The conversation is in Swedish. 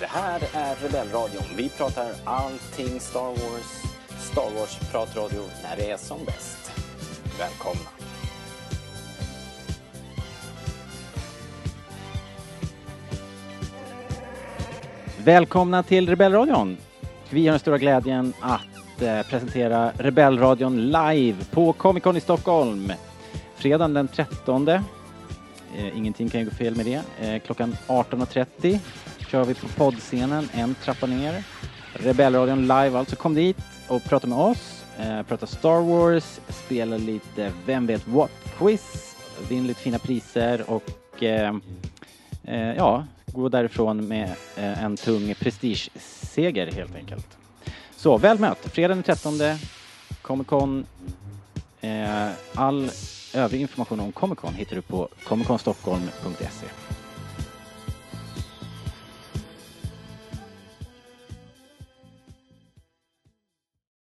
Det här är Rebellradion. Vi pratar allting Star Wars. Star Wars-pratradio när det är som bäst. Välkomna! Välkomna till Rebellradion! Vi har den stora glädjen att eh, presentera Rebellradion live på Comic Con i Stockholm. Fredagen den 13 Eh, ingenting kan ju gå fel med det. Eh, klockan 18.30 kör vi på poddscenen, en trappa ner. Rebellradion live alltså. Kom dit och prata med oss. Eh, prata Star Wars, spela lite Vem vet what-quiz, vinn lite fina priser och eh, eh, ja, gå därifrån med eh, en tung prestigeseger helt enkelt. Så väl mött, fredag den 13 Comic Con. Eh, all övrig information om Comic Con hittar du på comicconstockholm.se.